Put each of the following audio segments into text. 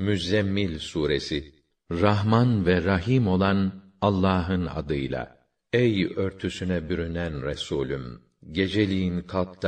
Müzzemmil suresi Rahman ve Rahim olan Allah'ın adıyla. Ey örtüsüne bürünen Resulüm, geceliğin kalk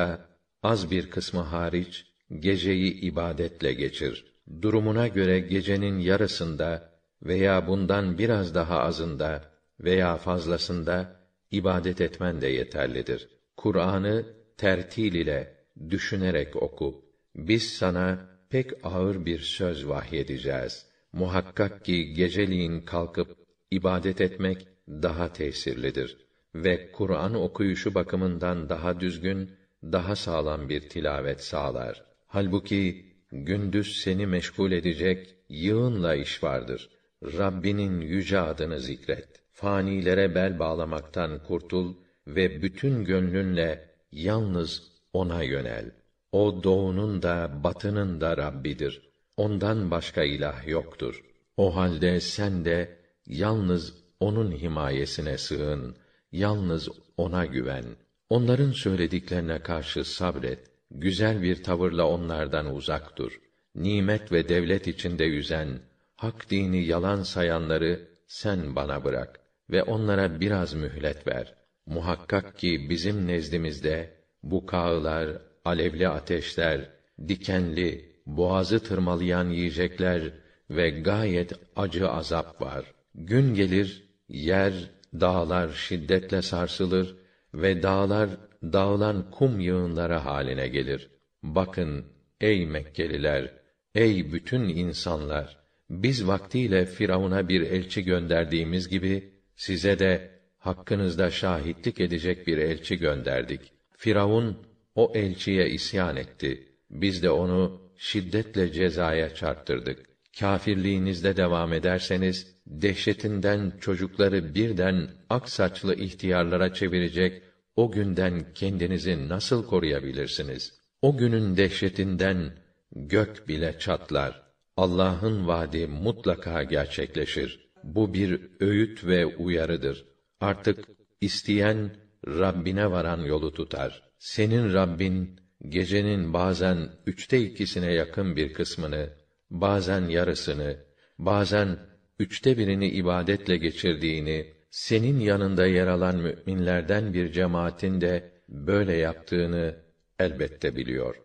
az bir kısmı hariç geceyi ibadetle geçir. Durumuna göre gecenin yarısında veya bundan biraz daha azında veya fazlasında ibadet etmen de yeterlidir. Kur'an'ı tertil ile düşünerek oku. Biz sana pek ağır bir söz vahyedeceğiz. Muhakkak ki geceliğin kalkıp ibadet etmek daha tesirlidir ve Kur'an okuyuşu bakımından daha düzgün, daha sağlam bir tilavet sağlar. Halbuki gündüz seni meşgul edecek yığınla iş vardır. Rabbinin yüce adını zikret. Fanilere bel bağlamaktan kurtul ve bütün gönlünle yalnız ona yönel. O doğunun da batının da Rabbidir. Ondan başka ilah yoktur. O halde sen de yalnız onun himayesine sığın, yalnız ona güven. Onların söylediklerine karşı sabret, güzel bir tavırla onlardan uzak dur. Nimet ve devlet içinde yüzen, hak dini yalan sayanları sen bana bırak ve onlara biraz mühlet ver. Muhakkak ki bizim nezdimizde bu kağılar, alevli ateşler, dikenli, boğazı tırmalayan yiyecekler ve gayet acı azap var. Gün gelir, yer, dağlar şiddetle sarsılır ve dağlar dağılan kum yığınları haline gelir. Bakın ey Mekkeliler, ey bütün insanlar, biz vaktiyle Firavun'a bir elçi gönderdiğimiz gibi size de hakkınızda şahitlik edecek bir elçi gönderdik. Firavun o elçiye isyan etti. Biz de onu şiddetle cezaya çarptırdık. Kâfirliğinizde devam ederseniz dehşetinden çocukları birden ak saçlı ihtiyarlara çevirecek o günden kendinizi nasıl koruyabilirsiniz? O günün dehşetinden gök bile çatlar. Allah'ın vaadi mutlaka gerçekleşir. Bu bir öğüt ve uyarıdır. Artık isteyen Rabbine varan yolu tutar. Senin Rabbin gecenin bazen üçte ikisine yakın bir kısmını, bazen yarısını, bazen üçte birini ibadetle geçirdiğini, senin yanında yer alan müminlerden bir cemaatin de böyle yaptığını elbette biliyor.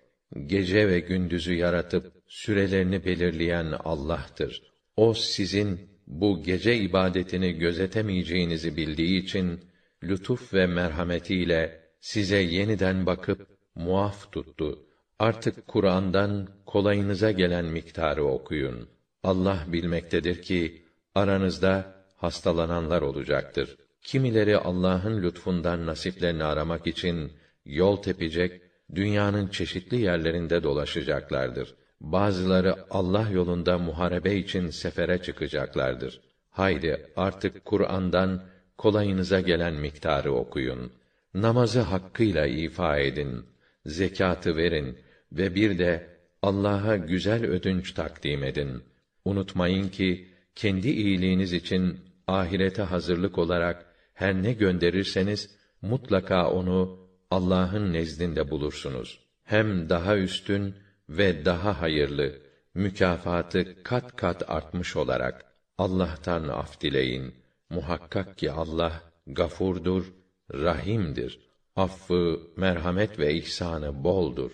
Gece ve gündüzü yaratıp sürelerini belirleyen Allah'tır. O sizin bu gece ibadetini gözetemeyeceğinizi bildiği için lütuf ve merhametiyle size yeniden bakıp muaf tuttu. Artık Kur'an'dan kolayınıza gelen miktarı okuyun. Allah bilmektedir ki aranızda hastalananlar olacaktır. Kimileri Allah'ın lütfundan nasiplerini aramak için yol tepecek, dünyanın çeşitli yerlerinde dolaşacaklardır. Bazıları Allah yolunda muharebe için sefere çıkacaklardır. Haydi artık Kur'an'dan kolayınıza gelen miktarı okuyun. Namazı hakkıyla ifa edin. Zekatı verin ve bir de Allah'a güzel ödünç takdim edin. Unutmayın ki kendi iyiliğiniz için ahirete hazırlık olarak her ne gönderirseniz mutlaka onu Allah'ın nezdinde bulursunuz. Hem daha üstün ve daha hayırlı mükafatı kat kat artmış olarak Allah'tan af dileyin. Muhakkak ki Allah gafurdur, rahimdir. Affı, merhamet ve ihsanı boldur.